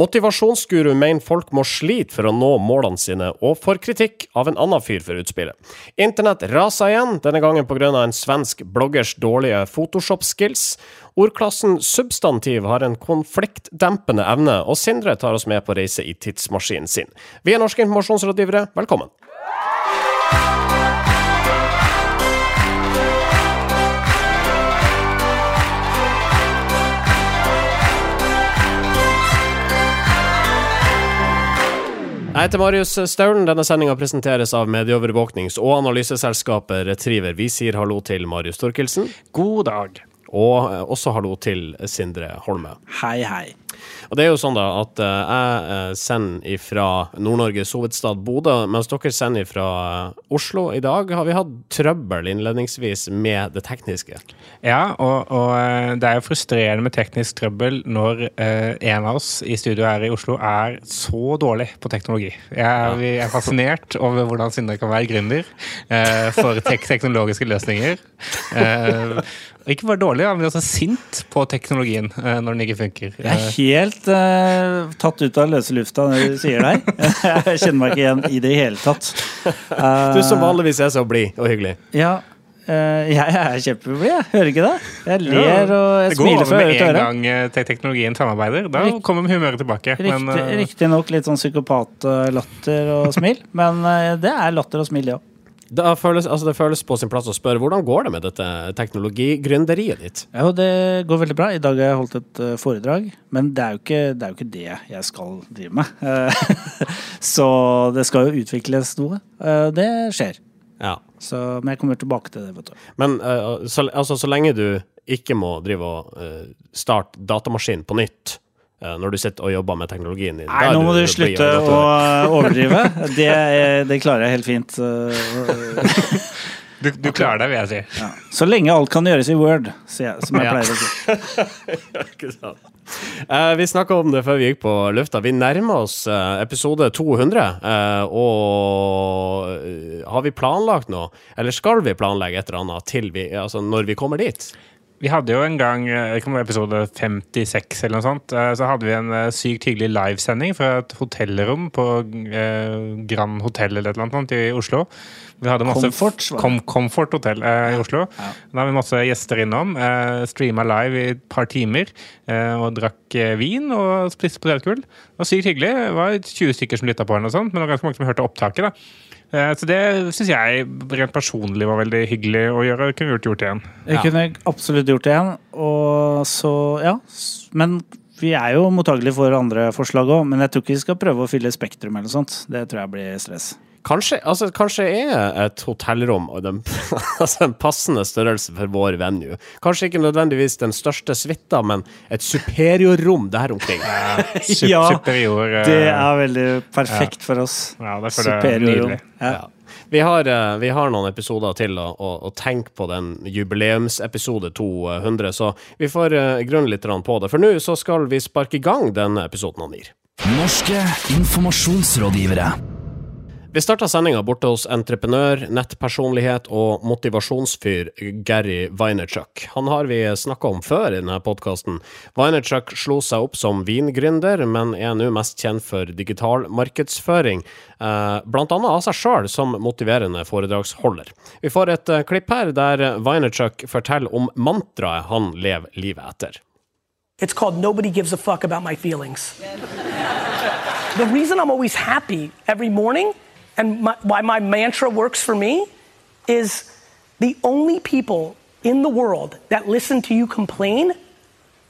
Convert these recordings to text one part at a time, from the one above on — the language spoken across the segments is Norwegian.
Motivasjonsguru mener folk må slite for å nå målene sine, og får kritikk av en annen fyr for utspillet. Internett raser igjen, denne gangen pga. en svensk bloggers dårlige Photoshop-skills. Ordklassen substantiv har en konfliktdempende evne, og Sindre tar oss med på reise i tidsmaskinen sin. Vi er norske informasjonsrådgivere, velkommen! Jeg heter Marius Staulen. Denne sendinga presenteres av medieovervåknings- og analyseselskapet Retriever. Vi sier hallo til Marius Thorkildsen. God dag. Og også hallo til Sindre Holme. Hei, hei. Og det er jo sånn da at uh, jeg uh, sender ifra Nord-Norges hovedstad Bodø, mens dere sender ifra uh, Oslo. I dag har vi hatt trøbbel innledningsvis med det tekniske. Ja, og, og det er jo frustrerende med teknisk trøbbel når en av oss i studio her i Oslo er så dårlig på teknologi. Jeg er, vi er fascinert over hvordan Sindre kan være gründer for tek teknologiske løsninger. ikke bare dårlig, men også sint på teknologien når den ikke funker. Jeg er helt uh, tatt ut av løse lufta når du sier det Jeg kjenner meg ikke igjen i det hele tatt. Uh, du som vanligvis er så blid og hyggelig. Ja, uh, jeg er kjempeblid, jeg. Hører ikke det? Jeg ler og jeg smiler fra øre til øre. Det går over med en gang teknologien samarbeider. Da Rikt, kommer humøret tilbake. Riktignok litt sånn psykopatlatter og smil, men det er latter og smil, det ja. òg. Det føles, altså det føles, på sin plass å spørre hvordan går det med dette teknologigründeriet ditt? Ja, det går veldig bra. I dag har jeg holdt et uh, foredrag, men det er, ikke, det jo ikke, det jeg skal drive med. så det skal jo utvikles noe. Uh, det skjer. Ja. Så, men jeg kommer tilbake til det. vet du. Men uh, så, altså, så lenge du ikke må drive og starte datamaskinen på nytt Eh, når du sitter og jobber med teknologien din. Nei, nå må du, du slutte å overdrive. Det, det, klarer jeg helt fint. Du, du klarer det, vil jeg si. Ja. Så lenge alt kan gjøres i Word, som jeg pleier å si. Ikke sant. Uh, vi snakka om det før vi gikk på lufta. Vi nærmer oss uh, episode 200. Uh, og har vi planlagt noe, eller skal vi planlegge et eller annet til vi, altså når vi kommer dit? Vi hadde jo en gang, eh, episode 56 eller noe sånt, eh, så hadde vi en eh, sykt hyggelig livesending fra et hotellrom på Grand Hotell eller et eller annet i Oslo. Vi hadde masse Comfort, kom, Comfort Hotel eh, i Oslo. Ja. Da hadde vi masse gjester innom. Eh, Streama live i et par timer eh, og drakk vin og spiste potetgull. Det var sykt hyggelig. Det var 20 stykker som lytta på, eller noe sånt, men det var ganske mange som hørte opptaket. da. Eh, så det syns jeg rent personlig var veldig hyggelig å gjøre. Det kunne gjort, gjort igjen. Jeg ja. kunne absolutt gjort det igjen. Og så, ja. Men vi er jo mottagelige for andre forslag òg. Men jeg tror ikke vi skal prøve å fylle Spektrum eller noe sånt. Det tror jeg blir stress. Kanskje, altså, kanskje er et hotellrom den, altså en passende størrelse for vår venue. Kanskje ikke nødvendigvis den største suita, men et superiorrom der omkring. ja, superior, uh, det er veldig perfekt ja. for oss. Ja, det er superiorrom. Ja. Vi har, uh, vi har, noen episoder til å, å, å, tenke på den jubileumsepisode 200, så vi får uh, grunne litt på det. For nå så skal vi sparke i gang denne episoden av NIR. Norske informasjonsrådgivere. Vi starta sendinga borte hos entreprenør, nettpersonlighet og motivasjonsfyr Gary Vaynerchuk. Han har vi snakka om før i denne podkasten. Vaynerchuk slo seg opp som vingründer, men er nå mest kjent for digital markedsføring, bl.a. blant annet av seg sjøl som motiverende foredragsholder. Vi får et eh, klipp her der Vaynerchuk forteller om mantraet han lever livet etter. It's called Nobody Gives a Fuck About My Feelings. The reason I'm always happy every morning and my, why my mantra works for me is the only people in the world that listen to you complain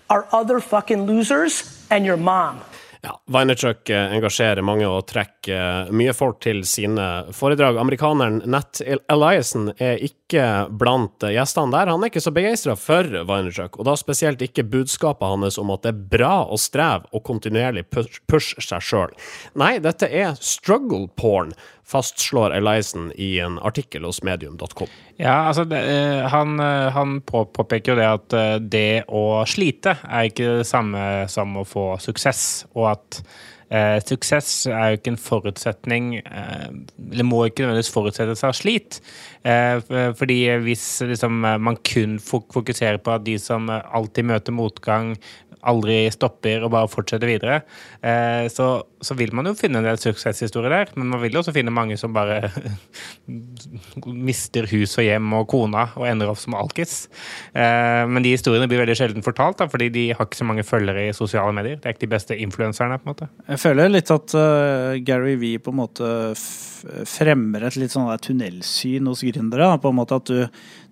are other fucking losers and your mom. Ja, Vaynerchuk eh, engasjerer mange og trekker eh, mye folk til sine foredrag. Amerikaneren Nat Eliassen er ikke blant eh, gjestene der. Han er ikke så begeistra for Vaynerchuk, og da spesielt ikke budskapet hans om at det er bra å streve og kontinuerlig pushe push seg sjøl. Nei, dette er struggle porn fastslår Eliassen i en artikkel hos medium.com. Ja, altså det, han, han påpeker jo det at det å slite er ikke det samme som å få suksess, og at eh, suksess er jo ikke en forutsetning eh, Eller må ikke nødvendigvis forutsette seg slit. Eh, fordi hvis liksom, man kun fokuserer på at de som alltid møter motgang, aldri stopper og bare fortsetter videre, eh, så, så, vil man jo finne en del suksesshistorier der. Men man vil jo også finne mange som bare mister hus og hjem og kona og ender opp som alkis. Eh, men de historiene blir veldig sjelden fortalt, da, fordi de har ikke så mange følgere i sosiale medier. Det er ikke de beste influenserne, på en måte. Jeg føler litt at uh, Gary V på en måte fremmer et litt sånn tunnelsyn hos gründere. På en måte at du,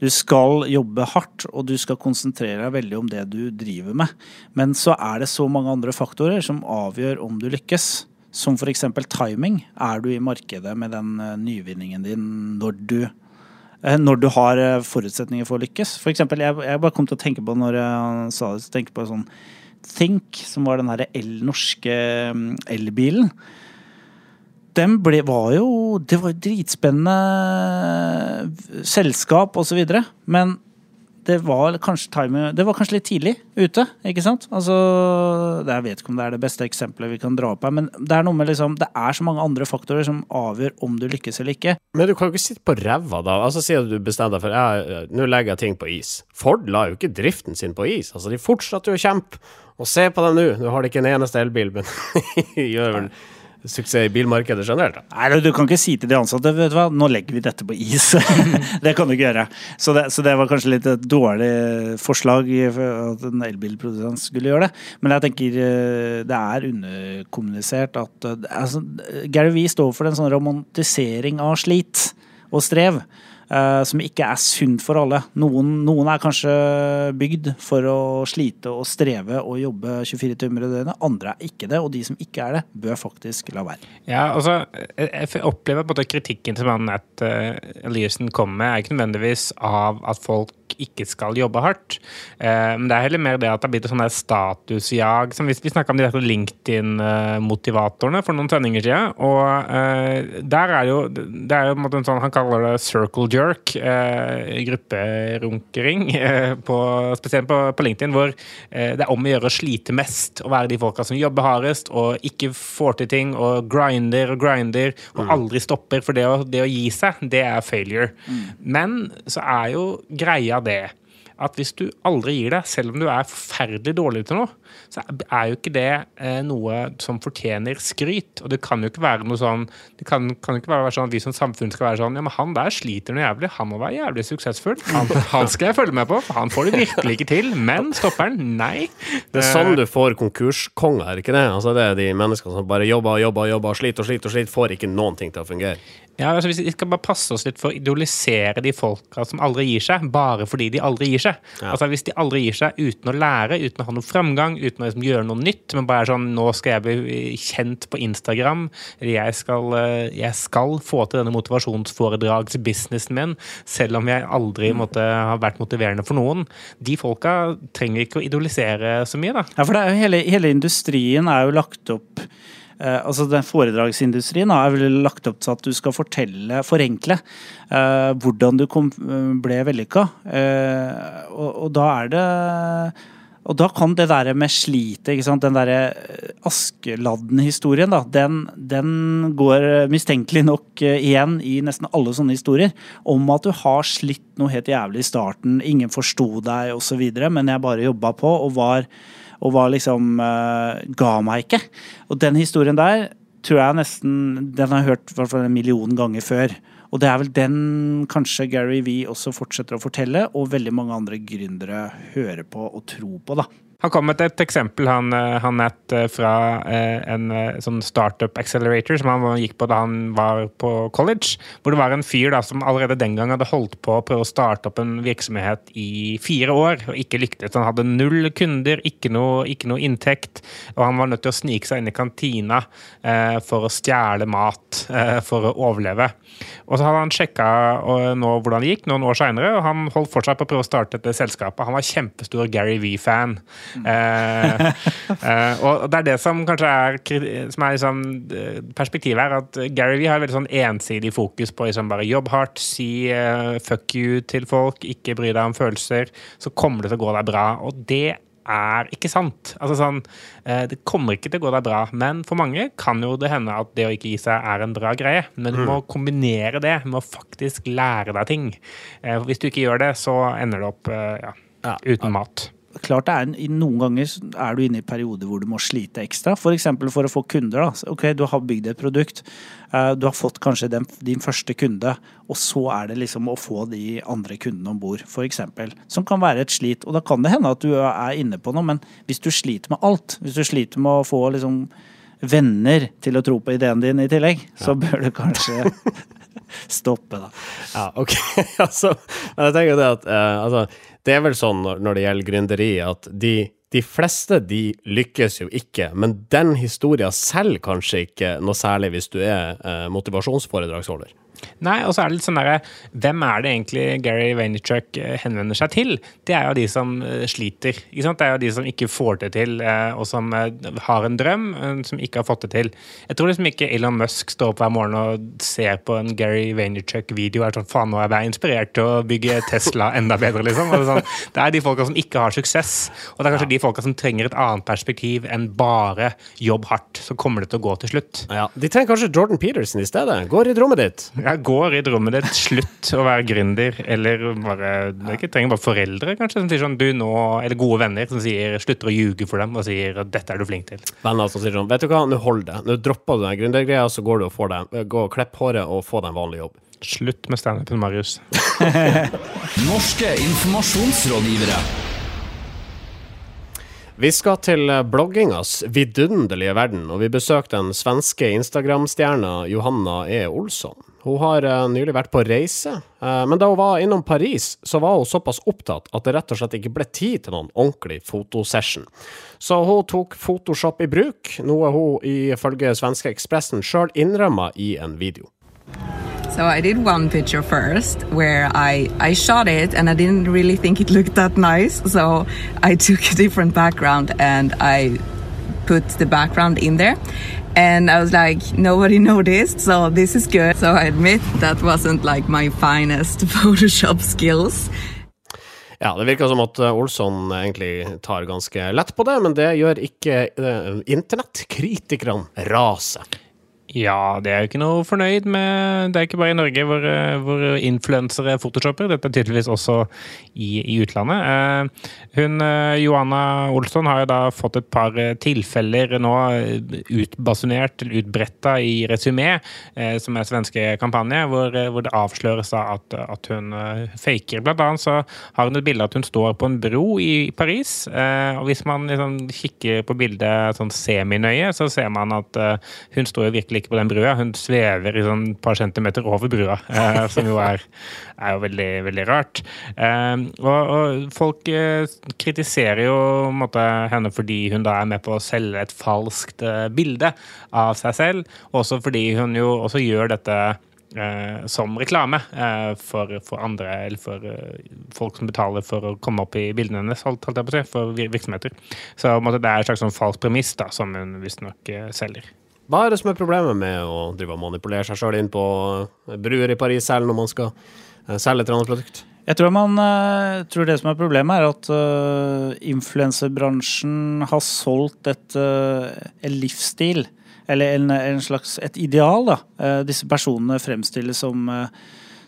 du, skal jobbe hardt, og du skal konsentrere deg veldig om det du driver med. Men så er det så mange andre faktorer som avgjør om du lykkes. Som f.eks. timing. Er du i markedet med den uh, nyvinningen din når du uh, når du har uh, forutsetninger for å lykkes. For eksempel, jeg, jeg bare kom til å tenke på når jeg sa det, så på sånn Think, som var den el norske mm, elbilen dem ble, var jo Det var jo dritspennende selskap osv. Men det var, time, det var kanskje litt tidlig ute, ikke sant? Altså, jeg vet ikke om det er det beste eksempelet vi kan dra opp her, men det er noe med liksom, det er så mange andre faktorer som avgjør om du lykkes eller ikke. Men du kan jo ikke sitte på ræva da. Altså Si at du bestemmer deg for ja, nå legger jeg ting på is. Ford la jo ikke driften sin på is. Altså, de fortsatte jo å kjempe. Og se på dem nå, nå har de ikke en eneste elbil, men gjør vel suksess i bilmarkedet generelt? Nei, Du kan ikke si til de ansatte vet du hva, nå legger vi dette på is. det kan du ikke gjøre. Så det, så det, var kanskje litt et dårlig forslag at en elbilprodusent skulle gjøre det. Men jeg tenker eh, det er underkommunisert at eh, altså, Gary Vee står for en sånn romantisering av slit og strev. Uh, som ikke er sunt for alle. Noen, noen, er kanskje bygd for å slite og streve og jobbe 24 timer i døgnet. Andre er ikke det, og de som ikke er det, bør faktisk la være. Ja, altså, Jeg opplever at kritikken som Nat uh, Eliassen kommer med, er ikke nødvendigvis av at folk ikke skal jobbe hardt. Uh, men det er heller mer det at det har blitt et sånn statusjag. som Vi, vi snakka om de LinkedIn-motivatorene for noen sendinger siden. Og der er jo, det er jo en sånn, Han kaller det circle jerk eh, grupperunkering, eh, på, spesielt på, på, LinkedIn, hvor eh, det er om å gjøre å slite mest. Å være de folka som jobber hardest og ikke får til ting og grinder og grinder og mm. aldri stopper. For det å, det å, gi seg, det er failure. Mm. Men så er jo greia det at hvis du aldri gir deg, selv om du er forferdelig dårlig til noe, så er jo ikke det eh, noe som fortjener skryt. Og det kan jo ikke være noe sånn Det kan, kan ikke være sånn at vi som samfunn skal være sånn Ja, men han der sliter noe jævlig. Han må være jævlig suksessfull. Han, han skal jeg følge med på. Han får det virkelig ikke til. Men stopper han? Nei. Det er sånn du får konkurskonger, er ikke det? Altså Det er de menneskene som bare jobber og jobber, og jobber, sliter og sliter og sliter, får ikke noen ting til å fungere. Ja, altså Vi skal bare passe oss litt for å idolisere de folka som aldri gir seg, bare fordi de aldri gir seg. Ja. Altså Hvis de aldri gir seg uten å lære, uten å ha noe framgang, uten å liksom gjøre noe nytt, men bare er sånn Nå skal jeg bli kjent på Instagram, eller jeg skal, eh, jeg skal få til denne motivasjonsforedragsbusinessen min, selv om jeg aldri måtte ha vært motiverende for noen. De folka trenger ikke å idolisere så mye, da. Ja, for hele, hele industrien er jo lagt opp altså den Foredragsindustrien er vel lagt opp til at du skal fortelle, forenkle, uh, hvordan du kom, ble vellykka. Og, og, da er det og da kan det der med slitet, den derre Askeladden-historien, den, den, går mistenkelig nok igjen i nesten alle sånne historier. Om at du har slitt noe helt jævlig i starten, ingen forsto deg osv., men jeg bare jobba på og var og var liksom uh, Ga meg ikke. Og den historien der tror jeg nesten Den har jeg hørt hvert fall en million ganger før. Og det er vel den kanskje Gary V også fortsetter å fortelle, og veldig mange andre gründere hører på og tror på, da. Han kom med et eksempel, han, eh, han het eh, fra eh, en sånn startup accelerator som han gikk på da han var på college. Hvor det var en fyr da, som allerede den gang hadde holdt på å prøve å starte opp en virksomhet i fire år og ikke lyktes. Han hadde null kunder, ikke noe, ikke noe inntekt, og han var nødt til å snike seg inn i kantina eh, for å stjele mat eh, for å overleve. Og så hadde han sjekka nå hvordan det gikk noen år seinere, og han holdt fortsatt på å prøve å starte dette selskapet. Han var kjempestor Gary V-fan. Eh, eh, og det er det som kanskje er, som er liksom, eh, perspektivet her, at Gary Vee har veldig sånn ensidig fokus på liksom bare jobb hardt, si uh, fuck you til folk, ikke bry deg om følelser, så kommer det til å gå deg bra. Og det er ikke sant. Altså sånn, Det kommer ikke til å gå deg bra, men for mange kan jo det hende at det å ikke gi seg er en bra greie. Men du må mm. kombinere det med å faktisk lære deg ting. Hvis du ikke gjør det, så ender det opp ja, uten mat klart det er, i Noen ganger er du inne i perioder hvor du må slite ekstra. F.eks. For, for å få kunder. da. Ok, Du har bygd et produkt. eh, Du har fått kanskje den, din første kunde, og så er det liksom å få de andre kundene om bord, f.eks. Som kan være et slit. Og da kan det hende at du er inne på noe, men hvis du sliter med alt, hvis du sliter med å få liksom venner til å tro på ideen din i tillegg, så bør du kanskje stoppe, da. Ja, ok. altså, men jeg tenker det at eh, altså, Det er vel sånn når, det gjelder gründeri, at de, de fleste de lykkes jo ikke, men den historien selger kanskje ikke noe særlig hvis du er eh, motivasjonsforedragsholder. Nei, og så er det litt sånn derre Hvem er det egentlig Gary Vaynerchuk eh, henvender seg til? Det er jo de som eh, sliter. Ikke sant? Det er jo de som ikke får det til, eh, og som har en drøm, som ikke har fått det til. Jeg tror liksom ikke Elon Musk står opp hver morgen og ser på en Gary Vaynerchuk-video og er sånn faen, nå er jeg inspirert til å bygge Tesla enda bedre, liksom. Det er, sånn, det er de folka som ikke har suksess, og det er kanskje ja. de folka som trenger et annet perspektiv enn bare jobb hardt. Så kommer det til å gå til slutt. Ja, De trenger kanskje Jordan Peterson i stedet. Går i rommet ditt. Jeg går i drømmen ditt. Slutt å være gründer. Eller bare Det ikke trenger bare foreldre kanskje som sier sånn du nå, Eller gode venner som sier slutter å ljuge for dem og sier at dette er du flink til. Venner som sier sånn Vet du hva, nå hold det. Nå dropper du den gründergreia, så går du og får deg Gå og klipp håret og få deg en vanlig jobb. Slutt med standupen, Marius. Norske informasjonsrådgivere. Vi skal til bloggingas vidunderlige verden, og vi besøker den svenske Instagram-stjerna Johanna E. Olsson. Hun har uh, nylig vært på reise, uh, men da hun var innom Paris, så var hun såpass opptatt at det rett og slett ikke ble tid til noen ordentlig fotosession. Så hun tok Photoshop i bruk, noe hun ifølge svenske Ekspressen sjøl innrømma i en video. So I did one picture first where I, I shot it and I didn't really think it looked that nice. So I took a different background and I put the background in there. And I was like, nobody noticed, so this is good. So I admit that wasn't like my finest Photoshop skills. Ja, det virker som at Olsson egentlig tar ganske lett på det, men det gjør ikke uh, internettkritikerne rase. Ja, det er jo ikke noe fornøyd med Det er ikke bare i Norge hvor, eh, hvor influensere photoshopper. Dette er tydeligvis også i, i utlandet. Eh, hun Joanna Johanna Olsson har jo da fått et par tilfeller nå utbasunert, utbretta i Resumé, som er svenske kampanje, hvor, hvor det avsløres at, at, hun faker. Blant annet så har hun et bilde at hun står på en bro i Paris. Og hvis man liksom kikker på bildet sånn seminøye, så ser man at hun står jo virkelig ikke på den brua. Hun svever i sånn par centimeter over brua, eh, som jo er, er jo veldig, veldig rart. Eh, og, og, folk eh, kritiserer jo måtte, henne fordi hun da er med på å selge et falskt eh, bilde av seg selv, også fordi hun jo også gjør dette Eh, som reklame eh, for, for, andre, eller for eh, folk som betaler for å komme opp i bildene hennes, holdt, holdt jeg på å si, for virksomheter. Så måtte, det er et slags sånn falsk premiss da, som hun visstnok eh, selger. Hva er det som er problemet med å drive og manipulere seg sjøl inn på eh, bruer i Paris selv når man skal eh, selge et eller annet produkt? Jeg tror, man, uh, tror det som er problemet, er at uh, influensebransjen har solgt et, uh, en livsstil. Eller en, en, slags et ideal. da. disse personene fremstilles som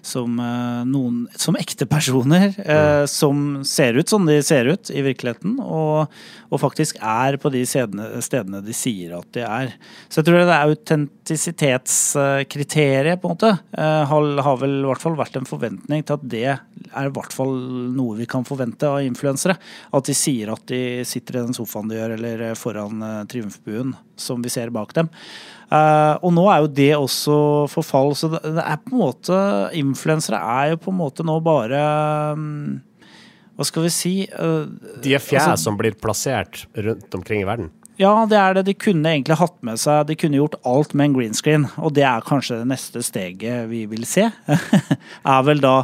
som, uh, noen, som ekte personer uh, som ser ut som de ser ut i virkeligheten, og, og faktisk er på de stedene, stedene, de sier at de er. Så jeg tror det er autentisitetskriteriet, på en måte, uh, har, har, vel i hvert fall vært en forventning til at det er i hvert fall noe vi kan forvente av influensere. At de sier at de sitter i den sofaen de gjør, eller foran triumfbuen som vi ser bak dem. Og nå er jo det også forfall, så det, det er på en måte Influensere er jo på en måte nå bare um, Hva skal vi si uh, De er fjær altså, som blir plassert rundt omkring i verden? Ja, det er det. De kunne egentlig hatt med seg De kunne gjort alt med en green screen, og det er kanskje det neste steget vi vil se. er vel da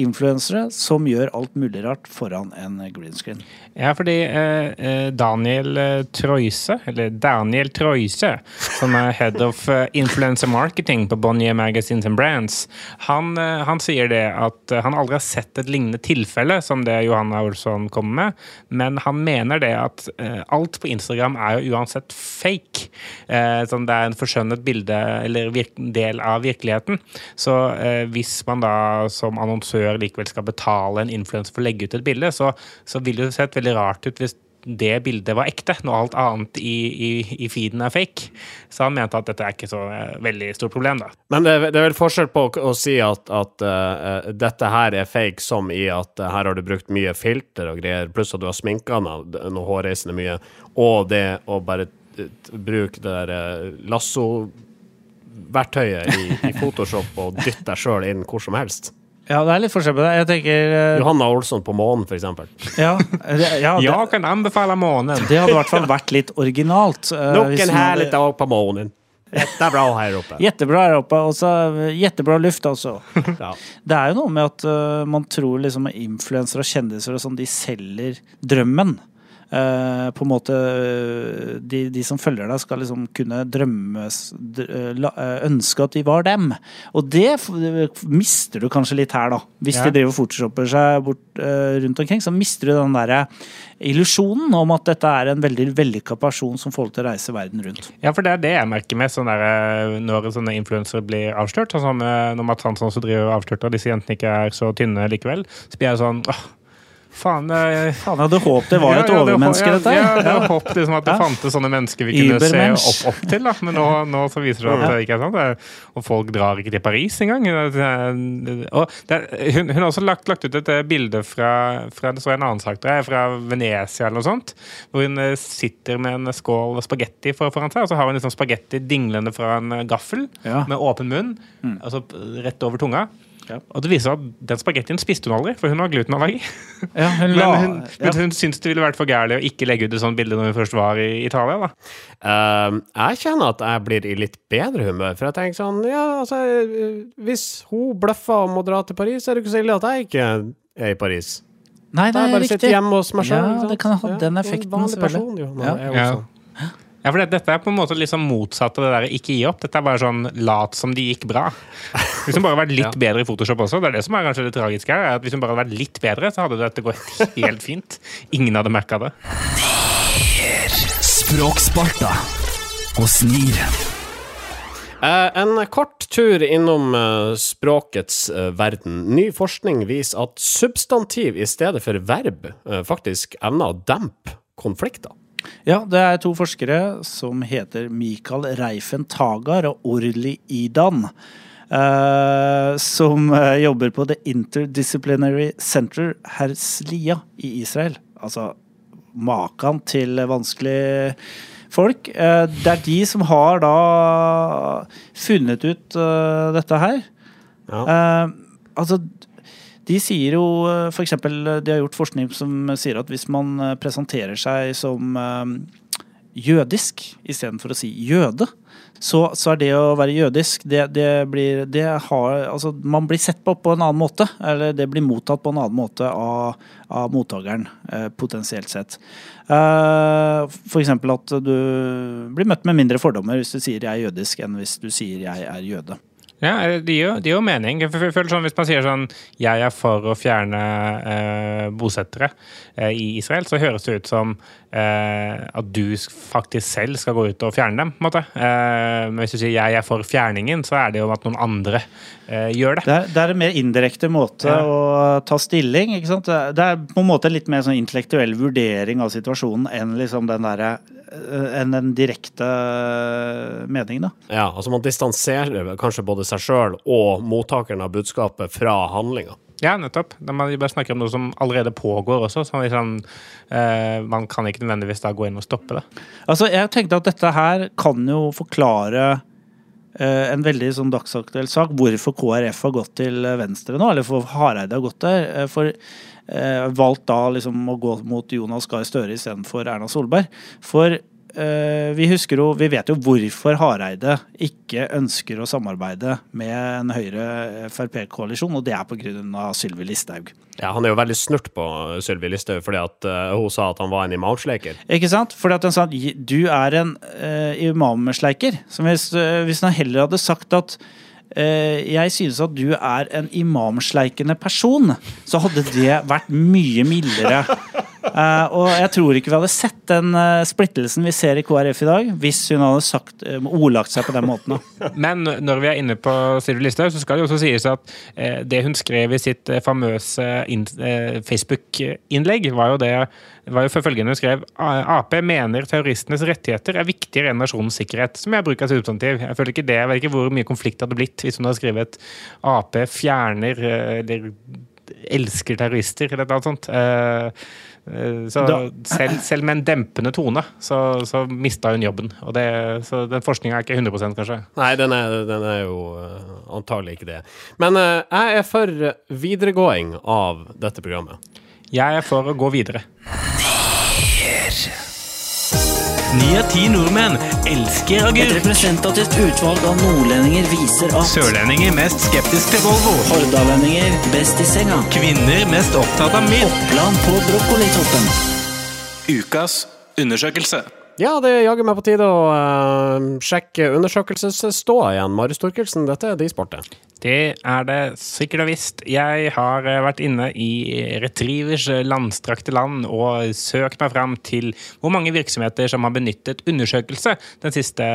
influensere som gjør alt mulig rart foran en green screen. Ja, fordi eh, eh Daniel eh, Troise, eller Daniel Troise, som er head of eh, influencer marketing på Bonnier Magazines and Brands, han, han, sier det at han aldri har sett et lignende tilfelle som det Johanna Olsson kommer med, men han mener det at alt på Instagram er jo uansett fake. Eh, sånn det er en forskjønnet bilde eller del av virkeligheten. Så eh, hvis man da som annonsør likevel skal betale en influenser for å legge ut et bilde, så, så vil det jo se veldig rart ut hvis det bildet var ekte, når alt annet i, i, i feeden er fake. Så han mente at dette er ikke så eh, veldig stort problem, da. Men det, det er vel forskjell på å, å si at, at uh, dette her er fake, som i at uh, her har du brukt mye filter og greier, pluss at du har sminka noe, hårreisende mye, og det å bare bruke det der uh, lasso-verktøyet i, i Photoshop og dytte deg sjøl inn hvor som helst. Ja, det er litt forskjell på det. Jeg tenker eh, Johanna Olsson på månen, for eksempel. Ja, det, ja, det, Jeg kan anbefale månen. det hadde i hvert fall vært litt originalt. eh, Nok hvis en man hadde- herlig dag på månen. Dette er bra her oppe. Jättebra her oppe, og så jättebra luft også. Ja. Det er jo noe med at øh, man tror liksom influensere og kjendiser og sånn, de selger drømmen. Eh, på en måte øh, de, de som følger deg, skal liksom kunne drømme s- dr- la- øh, Ønske at de var dem. Og det mister du kanskje litt her, da. Hvis Ja. de driver photoshopper seg bort rundt omkring, så mister du den derre illusjonen om at dette er en veldig vellykka person som får til å reise verden rundt. Ja, for det er det jeg merker med sånn der, eh, når sånne influensere blir avslørt. Sånn som eh, når Mads Hansson også driver og avslørte at disse jentene ikke er så tynne likevel. Så blir jeg sånn åh, faen jeg, Faen, jeg hadde håpet det var ja, et overmenneske, ja, dette Ja, jeg hadde håpet liksom at det fantes sånne mennesker vi kunne se opp, opp til, da. Men nå, nå så viser det seg at det ikke er sant. Og folk drar ikke til Paris engang. Og det hun, hun har også lagt, lagt ut et eh, bilde fra, fra det så en annen sak jeg, fra Venezia eller noe sånt. Hvor hun eh, sitter med en skål spagetti foran seg, og så har hun liksom spagetti dinglende fra en eh, gaffel med åpen munn, altså rett over tunga. Ja. Og det viser at den spagettien spiste hun aldri, for hun har glutenallergi. Ja, hun Men hun, ja. hun syntes det ville vært for gærlig å ikke legge ut et sånt bilde når hun først var i Italia. da. Ehm, jeg kjenner at jeg blir i litt bedre humør, for jeg tenker sånn Ja, altså, eh, hvis hun bløffer om å dra til Paris, er det ikke så ille at jeg ikke er i Paris. Nei, det er riktig. hjemme hos meg selv, Ja, det kan ha den effekten, Vanlig person, jo. Ja. Ja. Ja, for det, Dette er på en måte liksom motsatt av det der ikke gi opp. Dette er bare sånn lat som det gikk bra. Hvis hun bare hadde vært litt bedre i Photoshop også, det er det som er kanskje det tragiske her, er at hvis hun bare hadde vært litt bedre, så hadde dette gått helt fint. Ingen hadde merka det. Språksparta og Snir. Eh, en kort tur innom eh, språkets eh, verden. Ny forskning viser at substantiv i stedet for verb faktisk evner å dempe konflikter. Ja, det er to forskere som heter Mikael Reifen Tagar og Orli Idan. Eh, som eh, jobber på The Interdisciplinary Center Herzliya i Israel. Altså maken til vanskelig folk. Eh, det er de som har da funnet ut dette her. Ja. Altså, de sier jo f.eks. De har gjort forskning som sier at hvis man presenterer seg som jødisk istedenfor å si jøde, så, så er det å være jødisk det, det blir, det har, altså, Man blir sett på på en annen måte. Eller det blir mottatt på en annen måte av, av mottakeren, eh, potensielt sett. Eh, eksempel at du blir møtt med mindre fordommer hvis du sier 'jeg er jødisk', enn hvis du sier 'jeg er jøde'. Ja, det gir jo, gir jo mening. Jeg føler sånn, Hvis man sier sånn 'jeg er for å fjerne eh, bosettere eh, i Israel', så høres det ut som eh, at du faktisk selv skal gå ut og fjerne dem. på en måte. Eh, men hvis du sier 'jeg er for fjerningen', så er det jo at noen andre eh, gjør det. Det er, det er en mer indirekte måte Ja. å ta stilling. ikke sant? Det er- på en måte litt mer sånn intellektuell vurdering av situasjonen enn liksom den derre eh, enn den direkte eh, meningen, da. Ja, altså Man distanserer kanskje både seg sjøl og mottakeren av budskapet fra handlinga. Ja, nettopp. De bare snakker om noe som allerede pågår også. Så liksom, eh, man kan ikke nødvendigvis da gå inn og stoppe det. Altså, jeg tenkte at dette her kan jo forklare eh, en veldig sånn dagsaktuell sak. Hvorfor KrF har gått til venstre nå, eller for Hareide har gått der. eh, For eh, valgt da liksom å gå mot Jonas Gahr Støre istedenfor Erna Solberg. For vi husker jo, vi vet jo hvorfor Hareide ikke ønsker å samarbeide med en Høyre-Frp-koalisjon, og det er pga. Sylvi Listhaug. Ja, Han er jo veldig snurt på Sylvi Listhaug fordi at eh, hun sa at han var en imamsleiker. Ikke sant? Fordi at den sa at du er en uh, imamsleiker. Som hvis, uh, hvis han heller hadde sagt at uh, jeg synes at du er en imamsleikende person, så hadde det vært mye mildere Eh, og jeg tror ikke vi hadde sett den uh, splittelsen vi ser i KrF i dag, hvis hun hadde sagt, uh, ordlagt seg på den måten. Men når vi er inne på Sylvi Listhaug, så skal det jo også sies at det hun skrev i sitt famøse inn- Facebook-innlegg, var jo det var jo for hun skrev Ap mener terroristenes rettigheter er viktigere enn nasjonens sikkerhet. Som jeg bruker som substantiv. Jeg føler ikke det, jeg vet ikke hvor mye konflikt det hadde blitt hvis hun hadde skrevet Ap fjerner eller elsker terrorister, eller noe sånt. Eh, eh, Så selv, selv med en dempende tone, så, så mista hun jobben. Og det, så den forskninga er ikke 100 kanskje. Nei, den er, den er jo eh, antagelig ikke det. Men jeg er for videregåing av dette programmet. Jeg er for å gå videre. Ni av ti nordmenn elsker Et representativt utvalg av nordlendinger viser at Sørlendinger mest skeptisk til Volvo. hordalendinger best i senga. Kvinner mest opptatt av mild. Oppland på brokkolitoppen. Ukas undersøkelse. Ja, det er jaggu meg på tide å uh, sjekke undersøkelsesståa igjen. Marius Torkelsen, dette er din sport. det. Er det sikkert og visst. Jeg har eh, vært inne i Retrievers landstrakte land og søkt meg fram til hvor mange virksomheter som har benyttet undersøkelse den siste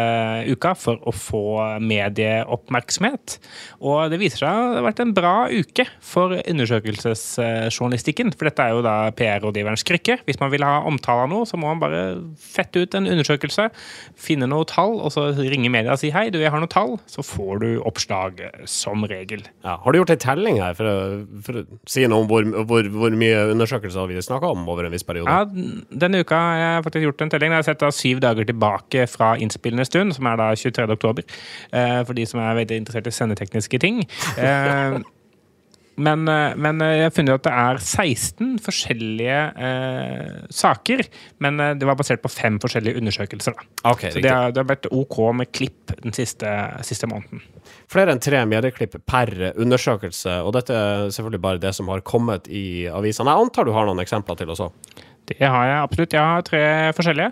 uka for å få medieoppmerksomhet. Og det viser seg det har vært en bra uke for undersøkelsesjournalistikken. For dette er jo da PR-rådgiverens krykke. Hvis man vil ha omtale av noe, så må man bare fette ut en undersøkelse, finne noe tall, og så ringe media og si hei, du, jeg har noe tall. Så får du oppslag eh, som regel. Ja, har du gjort ei telling her for å, for å si noe om hvor, hvor, hvor mye undersøkelser vi snakker om over en viss periode? Ja, denne uka har jeg faktisk gjort en telling. Jeg har sett da syv dager tilbake fra innspillende stund, som er da 23. oktober. Eh, for de som er veldig interessert i sendetekniske ting. Men, eh, men eh, jeg har funnet at det er 16 forskjellige eh, saker. Men eh, det var basert på fem forskjellige undersøkelser. Da. Ok, Så det har, det har vært OK med klipp den siste, siste måneden. Flere enn tre medieklipp per undersøkelse, og dette er selvfølgelig bare det som har kommet i avisene. Jeg antar du har noen eksempler til også? Det har jeg absolutt. Jeg har tre forskjellige.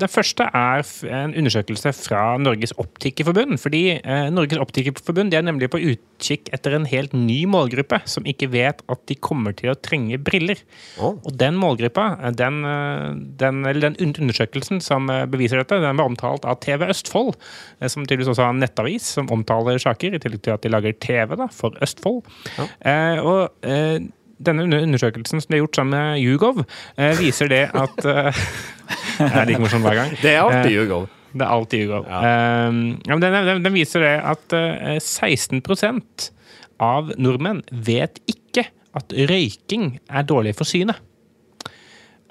Den første er en undersøkelse fra Norges Optikerforbund. Fordi eh, Norges Optikerforbund er nemlig på utkikk etter en helt ny målgruppe som ikke vet at de kommer til å trenge briller. Oh. Og den målgruppa, eh, den, eh, den, eller den undersøkelsen som eh, beviser dette, den var omtalt av TV Østfold, eh, som tydeligvis også har en nettavis som omtaler saker, i tillegg til at de lager TV da, for Østfold. Eh, og eh, denne undersøkelsen som de har gjort sammen med Yougov, eh, viser det at eh, Det er like morsomt hver gang. Det er alltid Hugov. Det er alltid Yougov. Eh, ja, men den, den, den viser det at eh, 16% av nordmenn vet ikke at røyking er dårlig for synet.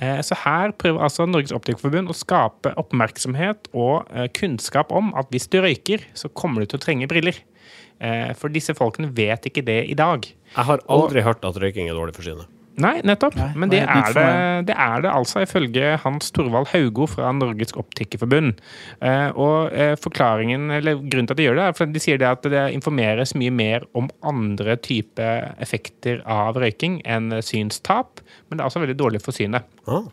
Eh, Så her prøver altså Norges Optikerforbund å skape oppmerksomhet og eh, kunnskap om at hvis du røyker, så kommer du til å trenge briller. Eh, For disse folkene vet ikke det i dag. Jeg har aldri hørt at røyking er dårlig for synet. Nei, nettopp. Nei, Men det er det, det er det altså, ifølge Hans Torvald Haugo fra Norges Optikerforbund. Eh, og eh, forklaringen, eller grunnen til at de gjør det, er for de sier det at det informeres mye mer om andre typer effekter av røyking enn synstap, men det er også veldig dårlig for synet. Ah.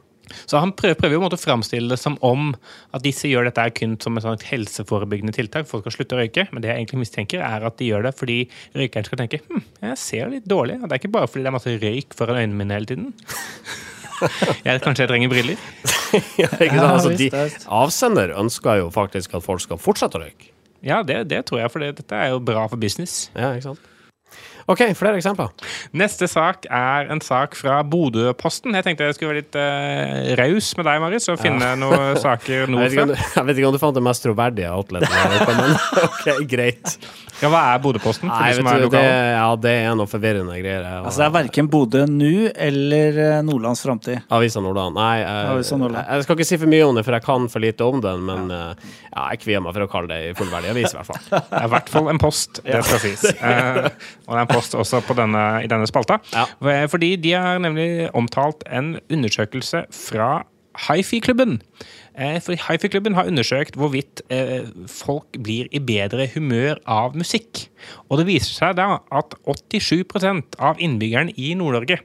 Så han prøver, prøver å framstille det som om at disse gjør dette kun som et sånt helseforebyggende tiltak. Folk skal slutte å røyke. Men det jeg egentlig mistenker, er at de gjør det fordi røykeren skal tenke hm, jeg ser litt dårlig. Det er ikke bare fordi det er masse røyk foran øynene mine hele tiden. Jeg, kanskje jeg trenger briller. Ja, ikke sant? Altså, de, avsender ønsker jo faktisk at folk skal fortsette å røyke. Ja, det, det tror jeg, for det, dette er jo bra for business. Ja, ikke sant? OK, flere eksempler. Neste sak er en sak fra Bodø-posten. Jeg tenkte jeg skulle være litt uh, raus med deg, Marius, og finne noen saker Jeg vet, ikke om, nordfra. du- jeg vet ikke om du fant det mest troverdige outletet, men OK, greit. Ja, hva er Bodø-posten? Nei, de som vet er du, det, ja, det er noe forvirrende greier. Og, Altså, det er verken Bodø nå eller eh, Nordlands framtid. Avisa Nordland. Nei, jeg, Avisa Nordland. jeg, skal ikke si for mye om det, for jeg kan for lite om den. Men ja. ja, jeg kvier meg for å kalle det en fullverdig avis, i hvert fall. Det er i hvert fall en post, det skal sies. Eh, og det er en post også på denne, i denne spalta. Ja. Fordi de har nemlig omtalt en undersøkelse fra Hifi-klubben. Eh, for Hifi-klubben har undersøkt hvorvidt eh, folk blir i bedre humør av musikk. Og det viser seg da at 87% av innbyggerne i Nord-Norge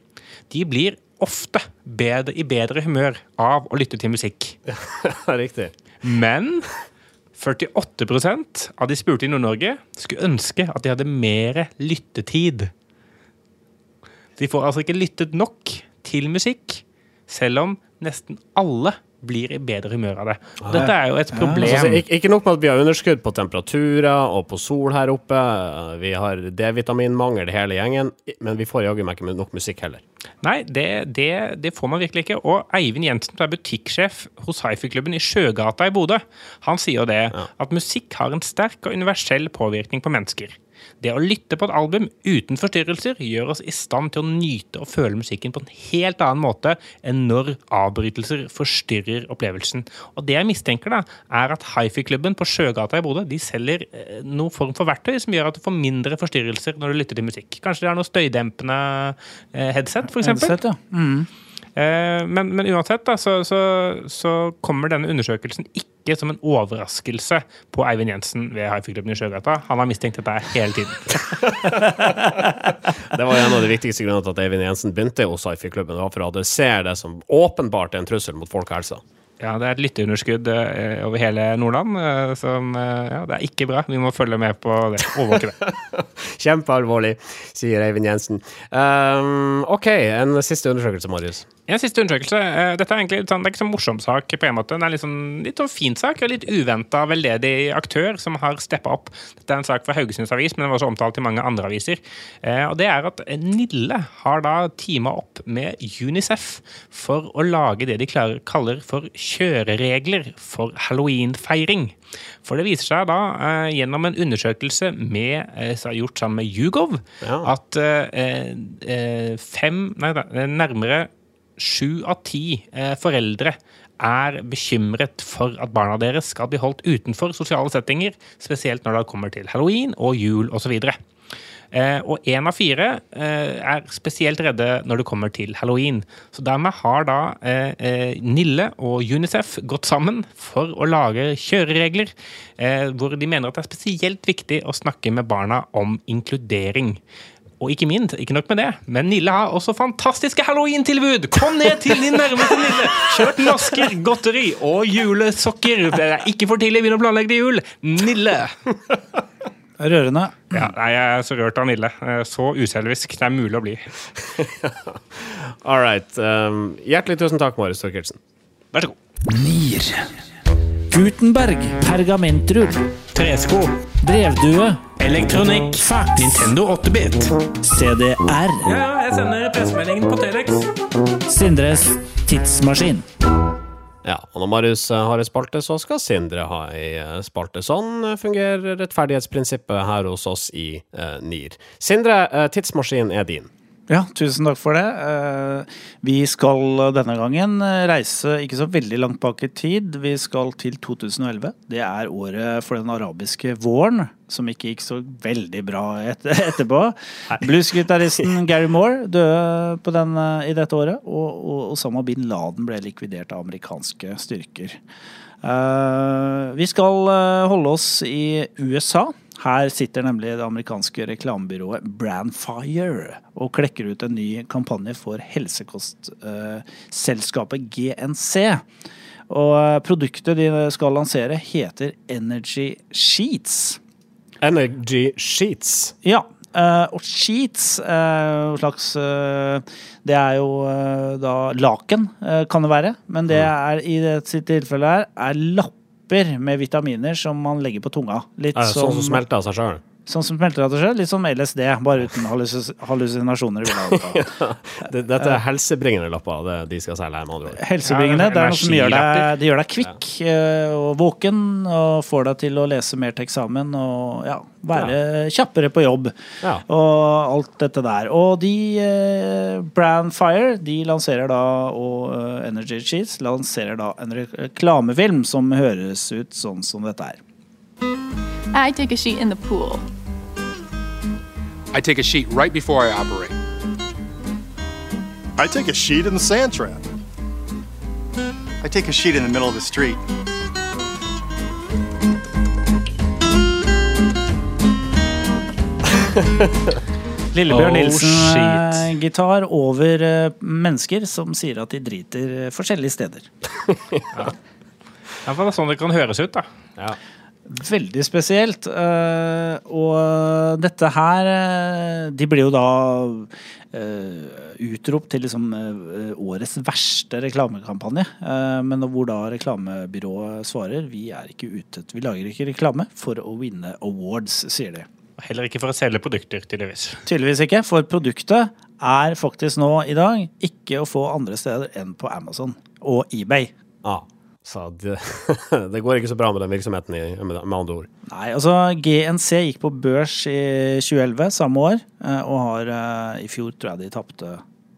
de blir ofte bedre, i bedre humør av å lytte til musikk. Riktig. Men 48% av de spurte i Nord-Norge skulle ønske at de hadde mer lyttetid. De får altså ikke lyttet nok til musikk, selv om nesten alle blir i bedre humør av det. Og dette er jo et problem. Altså, ikke, ikke nok med at vi har underskudd på temperaturer og på sol her oppe. Vi har D-vitaminmangel hele gjengen, men vi får jaggu meg ikke nok musikk heller. Nei, det, det, det får man virkelig ikke. Og Eivind Jensen, som er butikksjef hos hifi-klubben i Sjøgata i Bodø, han sier jo det at musikk har en sterk og universell påvirkning på mennesker. Det å lytte på et album uten forstyrrelser gjør oss i stand til å nyte og føle musikken på en helt annen måte enn når avbrytelser forstyrrer opplevelsen. Og det jeg mistenker, da, er at hifi-klubben på Sjøgata i Bodø de selger eh, noen form for verktøy som gjør at du får mindre forstyrrelser når du lytter til musikk. Kanskje de har noe støydempende eh, headset, f.eks. Headset, ja. Mm. Eh, men, men uansett da, så, så, så kommer denne undersøkelsen ikke som en overraskelse på Eivind Jensen ved Hifi-klubben i Sjøgata. Han har mistenkt dette hele tiden. Det var en av de viktigste grunnene til at Eivind Jensen begynte hos. Det var for å adressere det som åpenbart er en trussel mot folkehelsa. Ja, Det er et lytteunderskudd eh, over hele Nordland. eh, som, ja, Det er ikke bra. Vi må følge med på det. Overvåke det. Kjempealvorlig, sier Eivind Jensen. Um, OK, en siste undersøkelse, Marius. En siste undersøkelse. eh, Dette er egentlig sånn, det er ikke sånn morsom sak. på en måte. Det er litt sånn, litt sånn fin sak, og litt uventa veldedig aktør som har steppa opp. Dette er en sak fra Haugesunds Avis, men den var også omtalt i mange andre aviser. Eh, og det er at Nille har da teama opp med Unicef for å lage det de klarer, kaller for kjøreregler for halloweenfeiring. For det viser seg da, eh, gjennom en undersøkelse med, eh, gjort sammen med Yougov, Ja. at fem, nei, nærmere sju av ti eh, foreldre er bekymret for at barna deres skal bli holdt utenfor sosiale settinger, spesielt når det kommer til halloween og jul osv. Eh, og én av fire eh, er spesielt redde når det kommer til halloween. Så dermed har da eh, eh, Nille og Unicef gått sammen for å lage kjøreregler eh, hvor de mener at det er spesielt viktig å snakke med barna om inkludering. Og ikke minst, ikke nok med det, men Nille har også fantastiske halloween-tilbud! Kom ned til din nærmeste Nille! Kjørt masker, godteri og julesokker. Det er ikke for tidlig å begynne å planlegge til jul. Nille! Rørende. Ja, nei, jeg er så rørt av Nille. Så uselvisk det er mulig å bli. All right. Um, hjertelig tusen takk, Marius Thorkildsen. Vær så god. Nier. Gutenberg. Pergamentrull. Tresko. Brevdue. Elektronikk. Fax. Nintendo 8-bit. CDR. Ja, jeg sender pressemeldingen på Telex. Sindres tidsmaskin. Ja, og når Marius eh, har ei spalte, så skal Sindre ha ei eh, spalte. Sånn eh, fungerer rettferdighetsprinsippet her hos oss i eh, NIR. Sindre, tidsmaskinen er din. Ja, tusen takk for det. Eh, Vi skal denne gangen reise ikke så veldig langt bak i tid. Vi skal til 2011. Det er året for den arabiske våren, som ikke gikk så veldig bra et etterpå. Bluesgitaristen Gary Moore døde på den, eh, i dette året, og, og Osama bin Laden ble likvidert av amerikanske styrker. Eh, vi skal holde oss i USA. Her sitter nemlig det amerikanske reklamebyrået Brandfire og klekker ut en ny kampanje for helsekostselskapet GNC. Og eh, produktet de skal lansere, heter Energy Sheets. Energy Sheets. Ja. eh, og sheets, uh, slags eh, Det er jo eh, da laken, eh, kan det være. Men det er i dette tilfellet her er lapper med vitaminer som man legger på tunga. Litt Eh, sånn som smelter av seg sjøl. Sånn som smelter selv, litt som LSD, bare uten hallusinasjoner. ja. Dette er helsebringende lapper, det de skal selge her, med andre ord. Helsebringende. Ja, det er noe som gjør deg, det gjør deg kvikk ja. og våken, og får deg til å lese mer til eksamen og ja, være kjappere på jobb. Ja. Og alt dette der. Og de, eh, Brandfire, de lanserer da, og eh, Energy Cheese lanserer da en reklamefilm som høres ut sånn som dette her. I take a sheet in the pool. I take a sheet right before I operate. I take a sheet in the sand trap. I take a sheet in the middle of the street. Lillebjørn Oh, Nilsen, shit. eh, gitar over eh, mennesker som sier at de driter eh, forskjellige steder. Ja, for det er sånn det kan høres ut, da. Ja. Veldig spesielt. eh, og dette her eh, De blir jo da eh, utropt til liksom årets verste reklamekampanje. Men hvor da reklamebyrået svarer vi er ikke ute Vi lager ikke reklame for å vinne awards, sier de. Heller ikke for å selge produkter, tydeligvis. Tydeligvis ikke, for produktet er faktisk nå i dag ikke å få andre steder enn på Amazon og eBay. Ja, så det, det går ikke så bra med den virksomheten, i, med andre ord. Nei, altså GNC gikk på børs i 2011, samme år, eh, og har eh, i fjor tror jeg de tapte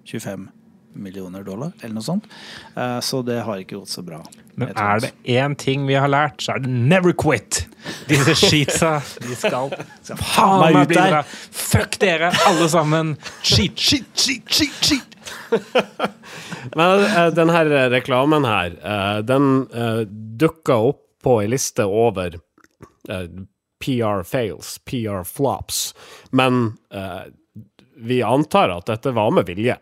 25 millioner dollar, eller noe sånt. Eh, Så det har ikke gått så bra. Men er det én ting vi har lært, så er det never quit! Disse sheetsa, de skal Skal faen meg ut der. Fuck dere, alle sammen! Cheat, cheat, cheat, cheat, cheat! Men uh, den her reklamen her, eh, den dukka opp på ei liste over eh, PR fails, PR flops, men eh, vi antar at dette var med vilje.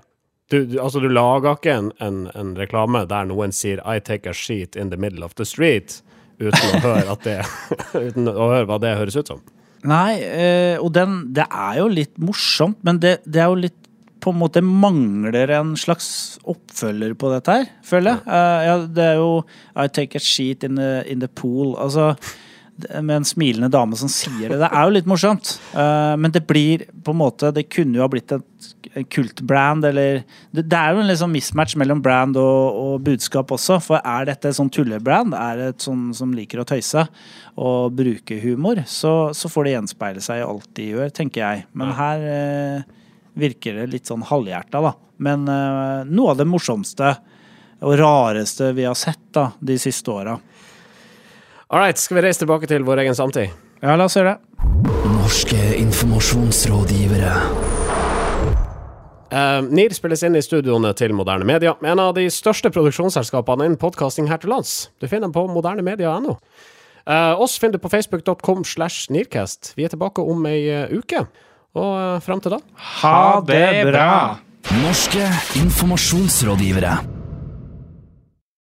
Du, du, altså, du lager ikke en, en, en reklame der noen sier 'I take a sheet in the middle of the street', uten å høre, det, uten å høre hva det høres ut som. Nei, eh, og den Det er jo litt morsomt, men det, det er jo litt på en måte mangler en slags oppfølger på dette her, føler jeg. Eh, ja, det er jo I take a sheet in the, in the pool. Altså med en smilende dame som sier det. Det er jo litt morsomt. Uh, men det blir på en måte Det kunne jo ha blitt et kultbrand, eller det, det er jo en liksom mismatch mellom brand og, og budskap også. For er dette et sånn tullebrand, er det et sånn som liker å tøyse og bruke humor, så, så får det gjenspeile seg i alt de gjør, tenker jeg. Men her uh, virker det litt sånn halvhjerta, da. Men uh, noe av det morsomste og rareste vi har sett da, de siste åra. All right, skal vi reise tilbake til vår egen samtid? Ja, la oss gjøre det. Norske informasjonsrådgivere. Uh, NIR spilles inn i studioene til Moderne Media, en av de største produksjonsselskapene innen podkasting her til lands. Du finner dem på modernemedia.no. Uh, oss finner du på facebook.com slash nirkast Vi er tilbake om ei uh, uke, og uh, fram til da Ha det bra! Norske informasjonsrådgivere.